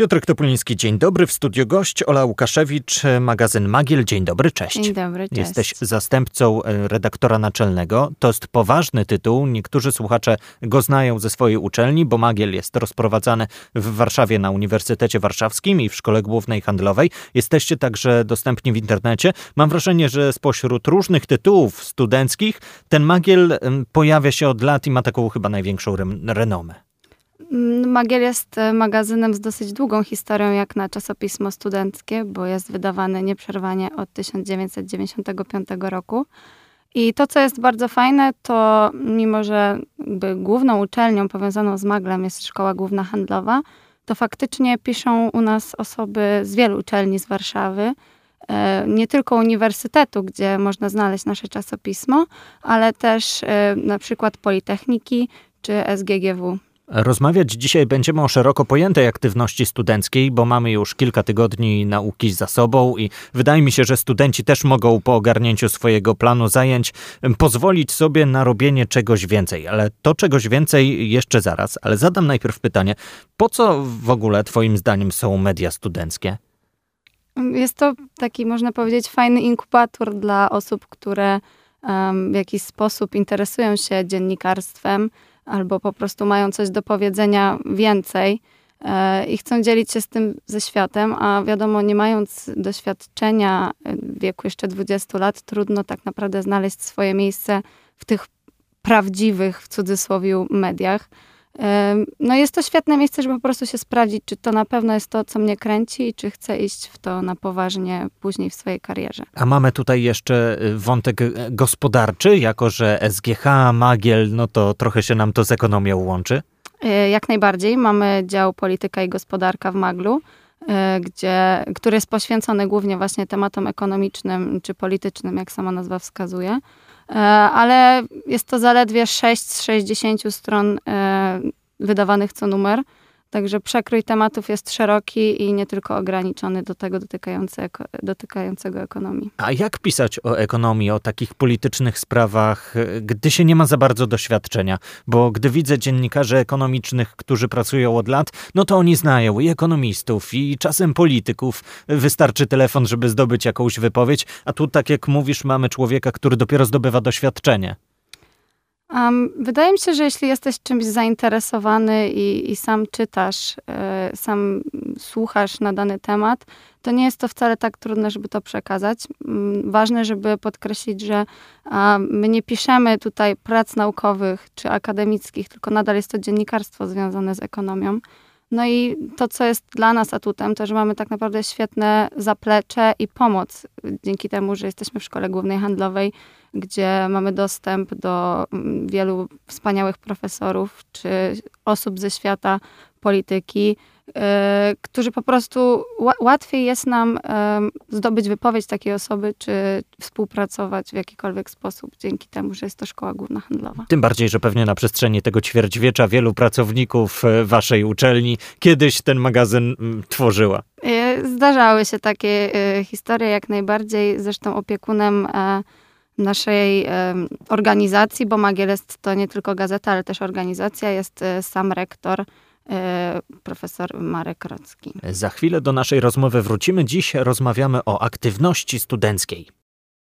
Piotr Topuliński, dzień dobry. W studiu gość Ola Łukaszewicz, magazyn Magiel. Dzień dobry, cześć. Dzień dobry, cześć. Jesteś zastępcą e, redaktora naczelnego. To jest poważny tytuł. Niektórzy słuchacze go znają ze swojej uczelni, bo Magiel jest rozprowadzany w Warszawie na Uniwersytecie Warszawskim i w Szkole Głównej Handlowej. Jesteście także dostępni w internecie. Mam wrażenie, że spośród różnych tytułów studenckich ten Magiel pojawia się od lat i ma taką chyba największą renomę. Mm, Magiel jest e, magazynem z dosyć długą historią, jak na czasopismo studenckie, bo jest wydawany nieprzerwanie od 1995 roku. I to, co jest bardzo fajne, to mimo, że główną uczelnią powiązaną z Maglem jest Szkoła Główna Handlowa, to faktycznie piszą u nas osoby z wielu uczelni z Warszawy, e, nie tylko uniwersytetu, gdzie można znaleźć nasze czasopismo, ale też e, na przykład Politechniki czy SGGW. Rozmawiać dzisiaj będziemy o szeroko pojętej aktywności studenckiej, bo mamy już kilka tygodni nauki za sobą i wydaje mi się, że studenci też mogą po ogarnięciu swojego planu zajęć pozwolić sobie na robienie czegoś więcej. Ale to czegoś więcej jeszcze zaraz. Ale zadam najpierw pytanie, po co w ogóle Twoim zdaniem są media studenckie? Jest to taki, można powiedzieć, fajny inkubator dla osób, które um, w jakiś sposób interesują się dziennikarstwem albo po prostu mają coś do powiedzenia więcej e, i chcą dzielić się z tym ze światem, a wiadomo, nie mając doświadczenia w wieku jeszcze 20 lat, trudno tak naprawdę znaleźć swoje miejsce w tych prawdziwych, w cudzysłowie, mediach. No jest to świetne miejsce, żeby po prostu się sprawdzić, czy to na pewno jest to, co mnie kręci i czy chcę iść w to na poważnie później w swojej karierze. A mamy tutaj jeszcze y, wątek y, gospodarczy, jako że SGH, Magiel, no to trochę się nam to z ekonomią łączy? Y, jak najbardziej. Mamy dział polityka i gospodarka w Maglu, gdzie, który jest poświęcony głównie właśnie tematom ekonomicznym czy politycznym, jak sama nazwa wskazuje. E, ale jest to zaledwie 6 z 60 stron e, wydawanych co numer. Także przekrój tematów jest szeroki i nie tylko ograniczony do tego dotykające, dotykającego ekonomii. A jak pisać o ekonomii, o takich politycznych sprawach, gdy się nie ma za bardzo doświadczenia? Bo gdy widzę dziennikarzy ekonomicznych, którzy pracują od lat, no to oni znają i ekonomistów, i czasem polityków. Wystarczy telefon, żeby zdobyć jakąś wypowiedź, a tu, tak jak mówisz, mamy człowieka, który dopiero zdobywa doświadczenie. Um, wydaje mi się, że jeśli jesteś czymś zainteresowany i, i sam czytasz, y, sam słuchasz na dany temat, to nie jest to wcale tak trudne, żeby to przekazać. Um, ważne, żeby podkreślić, że um, my nie piszemy tutaj prac naukowych czy akademickich, tylko nadal jest to dziennikarstwo związane z ekonomią. No i to, co jest dla nas atutem, to, że mamy tak naprawdę świetne zaplecze i pomoc dzięki temu, że jesteśmy w Szkole Głównej Handlowej, gdzie mamy dostęp do mm, wielu wspaniałych profesorów czy osób ze świata polityki, e, którzy po prostu łatwiej jest nam zdobyć wypowiedź takiej osoby, czy współpracować w jakikolwiek sposób dzięki temu, że jest to szkoła główna handlowa. Tym bardziej, że pewnie na przestrzeni tego ćwierćwiecza wielu pracowników e, waszej uczelni kiedyś ten magazyn mm, tworzyła. E, zdarzały się takie historie jak najbardziej. Zresztą opiekunem naszej organizacji, bo Magielest to nie tylko gazeta, ale też organizacja, jest e, sam rektor e, profesor Marek Rocki. Za chwilę do naszej rozmowy wrócimy. Dziś rozmawiamy o aktywności studenckiej.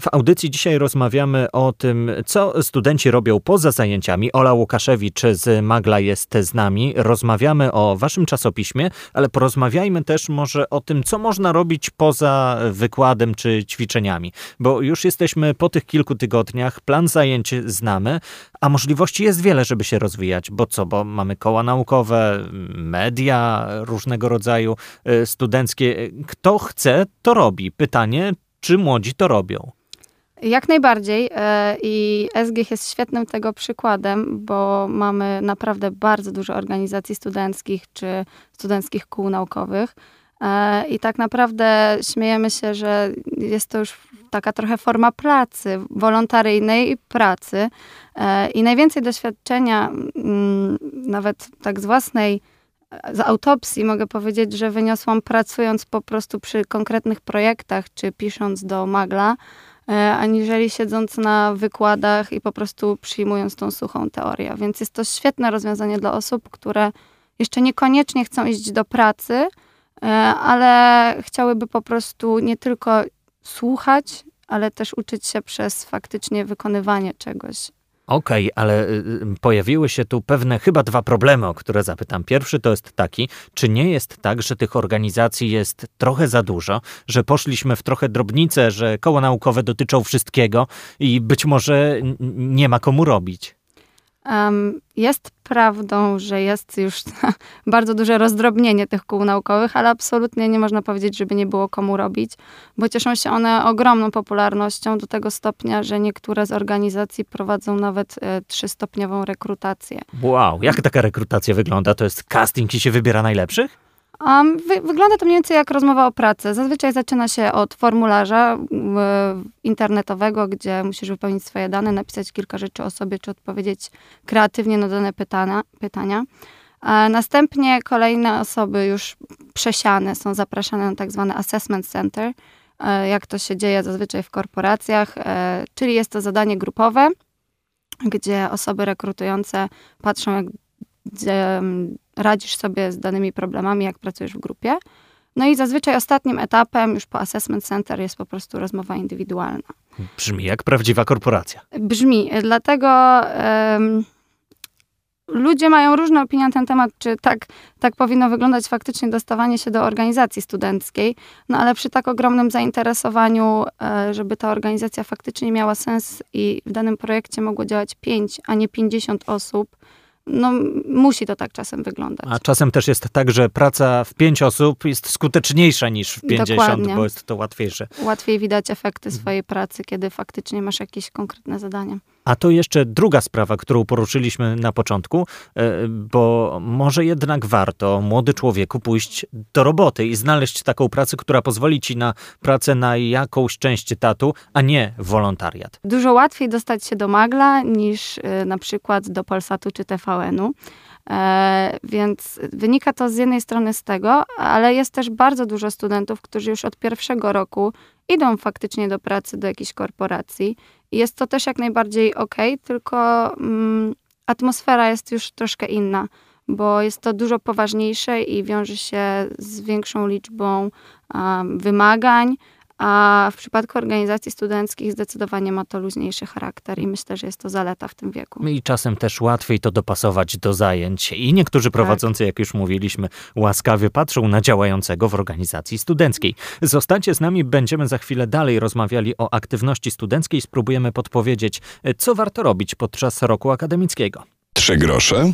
W audycji dzisiaj rozmawiamy o tym, co studenci robią poza zajęciami. Ola Łukaszewicz z Magla jest z nami. Rozmawiamy o waszym czasopiśmie, ale porozmawiajmy też może o tym, co można robić poza wykładem czy ćwiczeniami. Bo już jesteśmy po tych kilku tygodniach, plan zajęć znamy, a możliwości jest wiele, żeby się rozwijać. Bo co? Bo mamy koła naukowe, media różnego rodzaju y, studenckie. Kto chce, to robi. Pytanie, czy młodzi to robią? Jak najbardziej e, i SG jest świetnym tego przykładem, bo mamy naprawdę bardzo dużo organizacji studenckich czy studenckich kół naukowych. E, I tak naprawdę śmiejemy się, że jest to już taka trochę forma pracy, wolontaryjnej pracy. E, I najwięcej doświadczenia, mm, nawet tak z własnej z autopsji mogę powiedzieć, że wyniosłam pracując po prostu przy konkretnych projektach, czy pisząc do magla, aniżeli siedząc na wykładach i po prostu przyjmując tą suchą teorię. Więc jest to świetne rozwiązanie dla osób, które jeszcze niekoniecznie chcą iść do pracy, e, ale chciałyby po prostu nie tylko słuchać, ale też uczyć się przez faktycznie wykonywanie czegoś. Okej, okay, ale y, y, pojawiły się tu pewne chyba dwa problemy, o które zapytam. Pierwszy to jest taki, czy nie jest tak, że tych organizacji jest trochę za dużo, że poszliśmy w trochę drobnicę, że koło naukowe dotyczą wszystkiego i być może nie ma komu robić? Um, jest prawdą, że jest już bardzo duże rozdrobnienie tych kół naukowych, ale absolutnie nie można powiedzieć, żeby nie było komu robić, bo cieszą się one ogromną popularnością do tego stopnia, że niektóre z organizacji prowadzą nawet e, trzystopniową rekrutację. Wow, jak taka rekrutacja wygląda? To jest casting i się wybiera najlepszych? Um, wy, wygląda to mniej więcej jak rozmowa o pracy. Zazwyczaj zaczyna się od formularza internetowego, gdzie musisz wypełnić swoje dane, napisać kilka rzeczy o sobie, czy odpowiedzieć kreatywnie na dane pytania. pytania. A następnie kolejne osoby już przesiane są zapraszane na tak zwany assessment center, e, jak to się dzieje zazwyczaj w korporacjach, e, czyli jest to zadanie grupowe, gdzie osoby rekrutujące patrzą, jak radzisz sobie z danymi problemami, jak pracujesz w grupie. No i zazwyczaj ostatnim etapem, już po assessment center, jest po prostu rozmowa indywidualna. Brzmi jak prawdziwa korporacja. Brzmi. Dlatego um, ludzie mają różne opinie na ten temat, czy tak, tak powinno wyglądać faktycznie dostawanie się do organizacji studenckiej. No ale przy tak ogromnym zainteresowaniu, e, żeby ta organizacja faktycznie miała sens i w danym projekcie mogło działać 5, a nie 50 osób, no, musi to tak czasem wyglądać. A czasem też jest tak, że praca w pięć osób jest skuteczniejsza niż w pięćdziesiąt, bo jest to łatwiejsze. Łatwiej widać efekty swojej pracy, kiedy faktycznie masz jakieś konkretne zadania. A to jeszcze druga sprawa, którą poruszyliśmy na początku, e, bo może jednak warto, młody człowieku, pójść do roboty i znaleźć taką pracę, która pozwoli ci na pracę na jakąś część etatu, a nie wolontariat. Dużo łatwiej dostać się do Magla niż e, na przykład do Polsatu czy TVN-u. E, więc wynika to z jednej strony z tego, ale jest też bardzo dużo studentów, którzy już od pierwszego roku idą faktycznie do pracy do jakiejś korporacji. Jest to też jak najbardziej ok, tylko mm, atmosfera jest już troszkę inna, bo jest to dużo poważniejsze i wiąże się z większą liczbą um, wymagań, a w przypadku organizacji studenckich zdecydowanie ma to luźniejszy charakter i myślę, że jest to zaleta w tym wieku. I czasem też łatwiej to dopasować do zajęć. I niektórzy tak. prowadzący, tak. jak już mówiliśmy, łaskawie patrzą na działającego w organizacji studenckiej. Zostańcie z nami, będziemy za chwilę dalej rozmawiali o aktywności studenckiej. Spróbujemy podpowiedzieć, co warto robić podczas roku akademickiego. Trzy grosze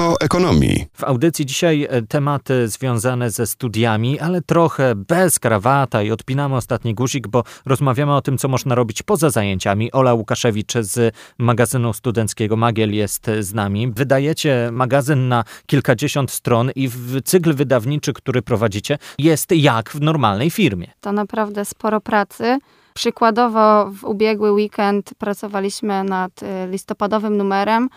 o ekonomii. W audycji dzisiaj e, tematy związane ze studiami, ale trochę bez krawata i odpinamy ostatni guzik, bo rozmawiamy o tym, co można robić poza zajęciami. Ola Łukaszewicz z magazynu studenckiego Magiel jest z nami. Wydajecie magazyn na kilkadziesiąt stron i w cykl wydawniczy, który prowadzicie, jest jak w normalnej firmie. To naprawdę sporo pracy. Przykładowo w ubiegły weekend pracowaliśmy nad e, listopadowym numerem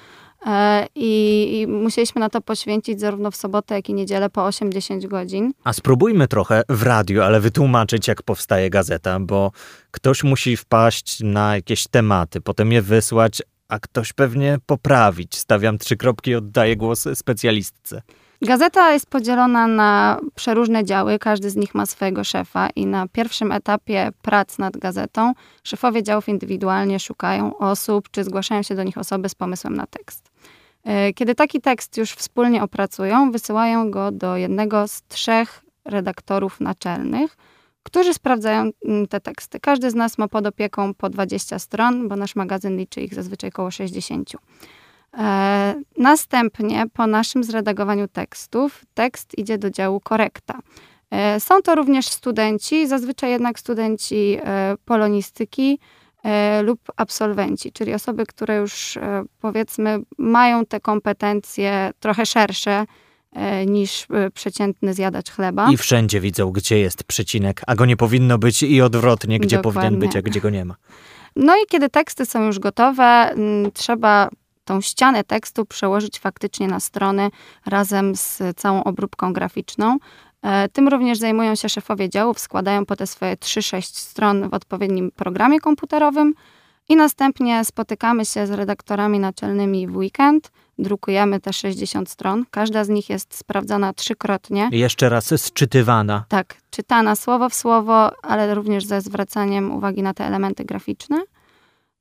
I, I, musieliśmy na to poświęcić zarówno w sobotę, jak i niedzielę po 8-10 godzin. A spróbujmy trochę w radiu, ale wytłumaczyć, jak powstaje gazeta, bo ktoś musi wpaść na jakieś tematy, potem je wysłać, a ktoś pewnie poprawić. Stawiam trzy kropki i oddaję głos specjalistce. Gazeta jest podzielona na przeróżne działy, każdy z nich ma swojego szefa i na pierwszym etapie prac nad gazetą szefowie działów indywidualnie szukają osób, czy zgłaszają się do nich osoby z pomysłem na tekst. E, kiedy taki tekst już wspólnie opracują, wysyłają go do jednego z trzech redaktorów naczelnych, którzy sprawdzają mm, te teksty. Każdy z nas ma pod opieką po 20 stron, bo nasz magazyn liczy ich zazwyczaj około 60. E, następnie po naszym zredagowaniu tekstów, tekst idzie do działu korekta. E, są to również studenci, zazwyczaj jednak studenci polonistyki lub absolwenci, czyli osoby, które już powiedzmy mają te kompetencje trochę szersze niż przeciętny zjadacz chleba. I wszędzie widzą, gdzie jest przecinek, a go nie powinno być i odwrotnie, gdzie Dokładnie. powinien być, a gdzie go nie ma. No i kiedy teksty są już gotowe, trzeba tą ścianę tekstu przełożyć faktycznie na strony razem z całą obróbką graficzną. E, tym również zajmują się szefowie działów, składają po te swoje 3-6 stron w odpowiednim programie komputerowym i następnie spotykamy się z redaktorami naczelnymi w weekend. Drukujemy te 60 stron. Każda z nich jest sprawdzana trzykrotnie. Jeszcze raz sczytywana. Tak, czytana słowo w słowo, ale również ze zwracaniem uwagi na te elementy graficzne.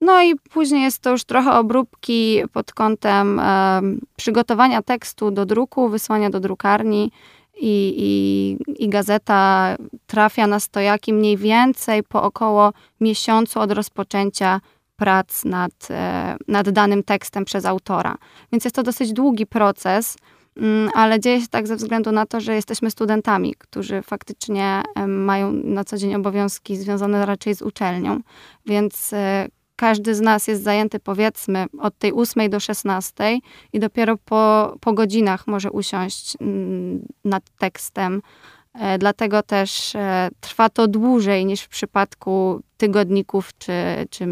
No i później jest to już trochę obróbki pod kątem e, przygotowania tekstu do druku, wysłania do drukarni i, i, i gazeta trafia na stojaki mniej więcej po około miesiącu od rozpoczęcia prac nad, e, nad danym tekstem przez autora. Więc jest to dosyć długi proces, mm, ale dzieje się tak ze względu na to, że jesteśmy studentami, którzy faktycznie mają na co dzień obowiązki związane raczej z uczelnią, więc e, każdy z nas jest zajęty powiedzmy od tej 8 do 16 i dopiero po, po godzinach może usiąść mm, nad tekstem. E, dlatego też e, trwa to dłużej niż w przypadku tygodników czy, czy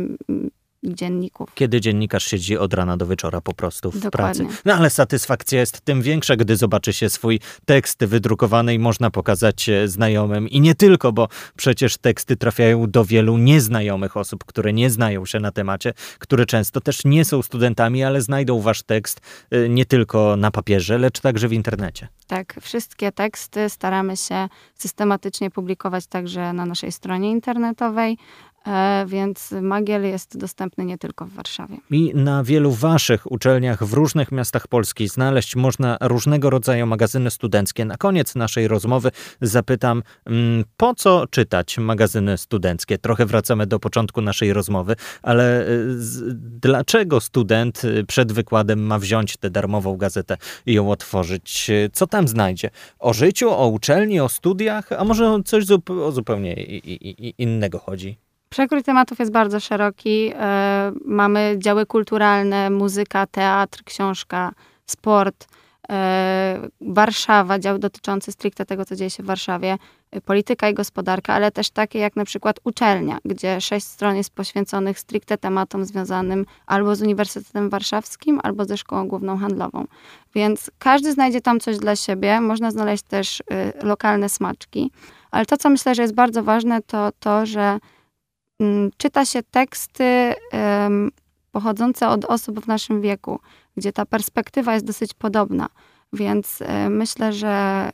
dzienników. Kiedy dziennikarz siedzi od rana do wieczora po prostu w Dokładnie. pracy. No ale satysfakcja jest tym większa, gdy zobaczy się swój tekst wydrukowany i można pokazać znajomym. I nie tylko, bo przecież teksty trafiają do wielu nieznajomych osób, które nie znają się na temacie, które często też nie są studentami, ale znajdą wasz tekst y, nie tylko na papierze, lecz także w internecie. Tak, wszystkie teksty staramy się systematycznie publikować także na naszej stronie internetowej. E, więc Magiel jest dostępny nie tylko w Warszawie. I na wielu waszych uczelniach w różnych miastach Polski znaleźć można różnego rodzaju magazyny studenckie. Na koniec naszej rozmowy zapytam, mm, po co czytać magazyny studenckie? Trochę wracamy do początku naszej rozmowy, ale y, dlaczego student y, przed wykładem ma wziąć tę darmową gazetę i ją otworzyć? Co tam znajdzie? O życiu, o uczelni, o studiach, a może coś o zupełnie innego chodzi? Przekrój tematów jest bardzo szeroki. E, mamy działy kulturalne, muzyka, teatr, książka, sport, e, Warszawa, dział dotyczący stricte tego, co dzieje się w Warszawie, e, polityka i gospodarka, ale też takie jak na przykład uczelnia, gdzie sześć stron jest poświęconych stricte tematom związanym albo z Uniwersytetem Warszawskim, albo ze Szkołą Główną Handlową. Więc każdy znajdzie tam coś dla siebie. Można znaleźć też lokalne smaczki. Ale to, co myślę, że jest bardzo ważne, to to, że czyta się teksty pochodzące od osób w naszym wieku, gdzie ta perspektywa jest dosyć podobna. Więc um, myślę, że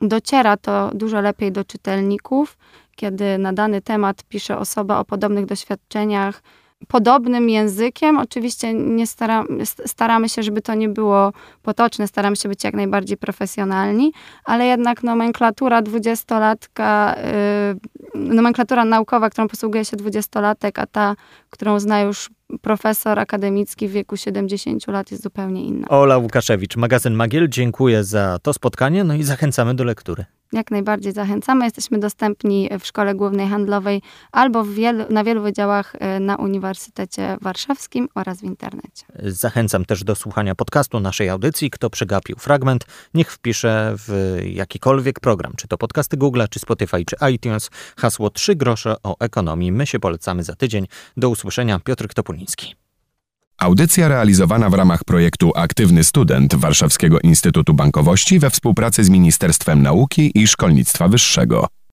dociera to dużo lepiej do czytelników, kiedy na dany temat pisze osoba o podobnych doświadczeniach, podobnym językiem. Oczywiście nie stara, staramy się, żeby to nie było potoczne, staramy się być jak najbardziej profesjonalni, ale jednak nomenklatura dwudziestolatka, yy, nomenklatura naukowa, którą posługuje się dwudziestolatek, a ta, którą zna już profesor akademicki w wieku 70 lat jest zupełnie inna. Ola Łukaszewicz, magazyn Magiel, dziękuję za to spotkanie, no i zachęcamy do lektury. Jak najbardziej zachęcamy. Jesteśmy dostępni w Szkole Głównej Handlowej albo wielu, na wielu wydziałach e, na Uniwersytecie Warszawskim oraz w internecie. Zachęcam też do słuchania podcastu naszej audycji. Kto przegapił fragment, niech wpisze w jakikolwiek program, czy to podcasty Google, czy Spotify, czy iTunes, hasło 3 grosze o ekonomii. My się polecamy za tydzień. Do usłyszenia. Piotr Topuliński. Audycja realizowana w ramach projektu Aktywny Student Warszawskiego Instytutu Bankowości we współpracy z Ministerstwem Nauki i Szkolnictwa Wyższego.